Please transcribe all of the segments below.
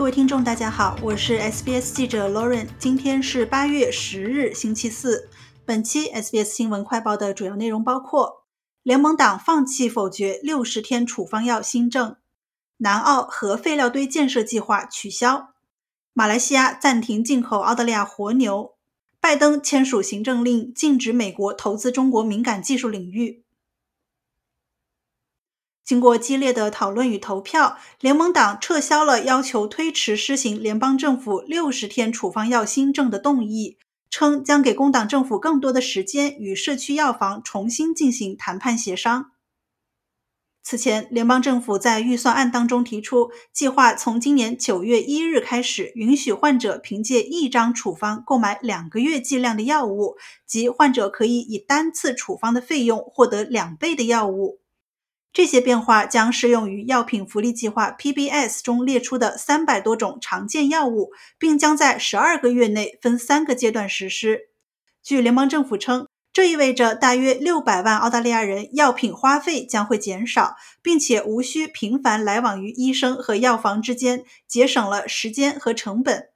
各位听众，大家好，我是 SBS 记者 Lauren。今天是八月十日，星期四。本期 SBS 新闻快报的主要内容包括：联盟党放弃否决六十天处方药新政；南澳核废料堆建设计划取消；马来西亚暂停进口澳大利亚活牛；拜登签署行政令禁止美国投资中国敏感技术领域。经过激烈的讨论与投票，联盟党撤销了要求推迟施行联邦政府六十天处方药新政的动议，称将给工党政府更多的时间与社区药房重新进行谈判协商。此前，联邦政府在预算案当中提出，计划从今年九月一日开始，允许患者凭借一张处方购买两个月剂量的药物，即患者可以以单次处方的费用获得两倍的药物。这些变化将适用于药品福利计划 （PBS） 中列出的三百多种常见药物，并将在十二个月内分三个阶段实施。据联邦政府称，这意味着大约六百万澳大利亚人药品花费将会减少，并且无需频繁来往于医生和药房之间，节省了时间和成本。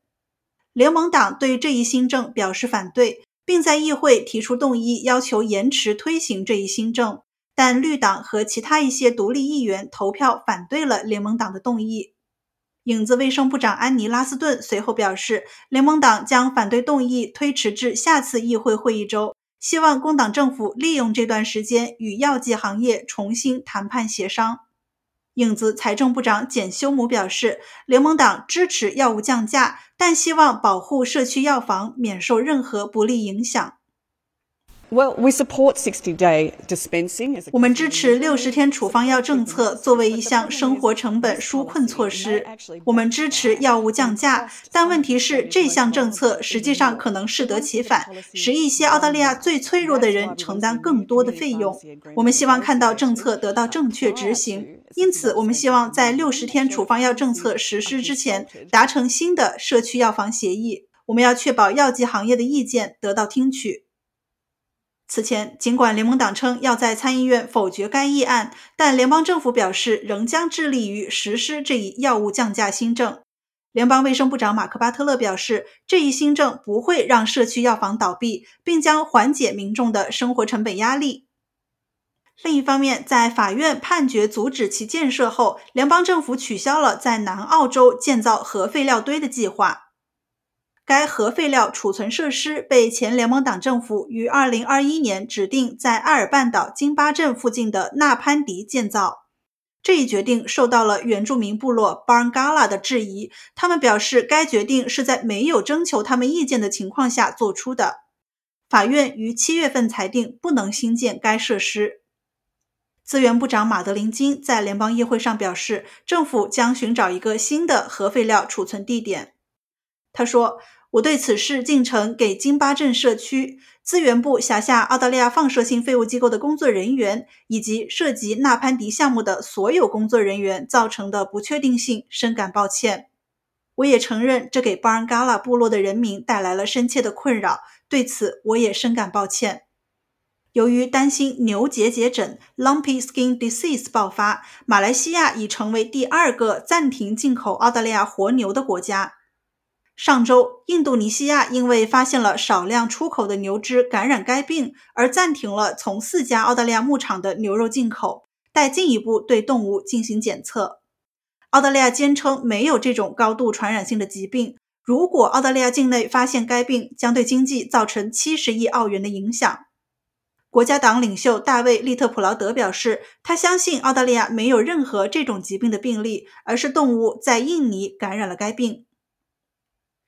联盟党对这一新政表示反对，并在议会提出动议，要求延迟推行这一新政。但绿党和其他一些独立议员投票反对了联盟党的动议。影子卫生部长安妮·拉斯顿随后表示，联盟党将反对动议推迟至下次议会会议周，希望工党政府利用这段时间与药剂行业重新谈判协商。影子财政部长简·休姆表示，联盟党支持药物降价，但希望保护社区药房免受任何不利影响。我们支持六十天处方药政策作为一项生活成本纾困措施。我们支持药物降价，但问题是这项政策实际上可能适得其反，使一些澳大利亚最脆弱的人承担更多的费用。我们希望看到政策得到正确执行，因此我们希望在六十天处方药政策实施之前达成新的社区药房协议。我们要确保药剂行业的意见得到听取。此前，尽管联盟党称要在参议院否决该议案，但联邦政府表示仍将致力于实施这一药物降价新政。联邦卫生部长马克·巴特勒表示，这一新政不会让社区药房倒闭，并将缓解民众的生活成本压力。另一方面，在法院判决阻止其建设后，联邦政府取消了在南澳洲建造核废料堆的计划。该核废料储存设施被前联盟党政府于2021年指定在埃尔半岛金巴镇附近的纳潘迪建造。这一决定受到了原住民部落 Barngala 的质疑，他们表示该决定是在没有征求他们意见的情况下做出的。法院于七月份裁定不能新建该设施。资源部长马德林金在联邦议会上表示，政府将寻找一个新的核废料储存地点。他说：“我对此事进程给金巴镇社区资源部辖下澳大利亚放射性废物机构的工作人员以及涉及纳潘迪项目的所有工作人员造成的不确定性深感抱歉。我也承认这给巴恩嘎拉部落的人民带来了深切的困扰，对此我也深感抱歉。由于担心牛结节疹 （Lumpy Skin Disease） 爆发，马来西亚已成为第二个暂停进口澳大利亚活牛的国家。”上周，印度尼西亚因为发现了少量出口的牛只感染该病，而暂停了从四家澳大利亚牧场的牛肉进口，待进一步对动物进行检测。澳大利亚坚称没有这种高度传染性的疾病。如果澳大利亚境内发现该病，将对经济造成七十亿澳元的影响。国家党领袖大卫·利特普劳德表示，他相信澳大利亚没有任何这种疾病的病例，而是动物在印尼感染了该病。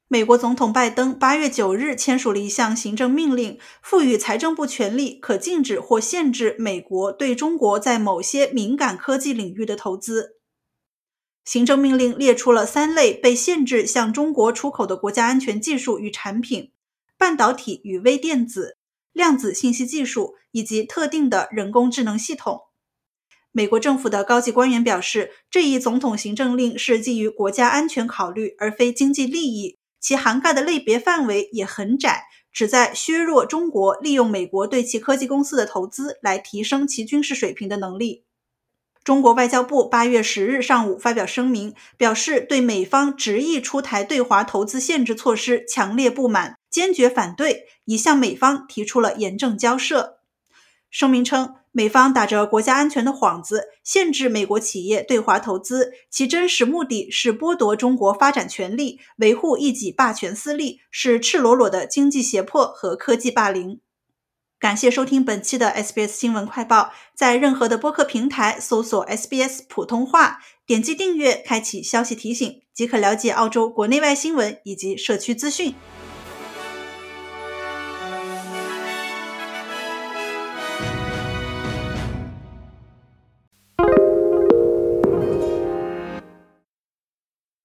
美国总统拜登八月九日签署了一项行政命令，赋予财政部权力，可禁止或限制美国对中国在某些敏感科技领域的投资。行政命令列出了三类被限制向中国出口的国家安全技术与产品：半导体与微电子、量子信息技术以及特定的人工智能系统。美国政府的高级官员表示，这一总统行政令是基于国家安全考虑，而非经济利益。其涵盖的类别范围也很窄，旨在削弱中国利用美国对其科技公司的投资来提升其军事水平的能力。中国外交部八月十日上午发表声明，表示对美方执意出台对华投资限制措施强烈不满，坚决反对，已向美方提出了严正交涉。声明称，美方打着国家安全的幌子，限制美国企业对华投资，其真实目的是剥夺中国发展权利，维护一己霸权私利，是赤裸裸的经济胁迫和科技霸凌。感谢收听本期的 SBS 新闻快报，在任何的播客平台搜索 SBS 普通话，点击订阅，开启消息提醒，即可了解澳洲国内外新闻以及社区资讯。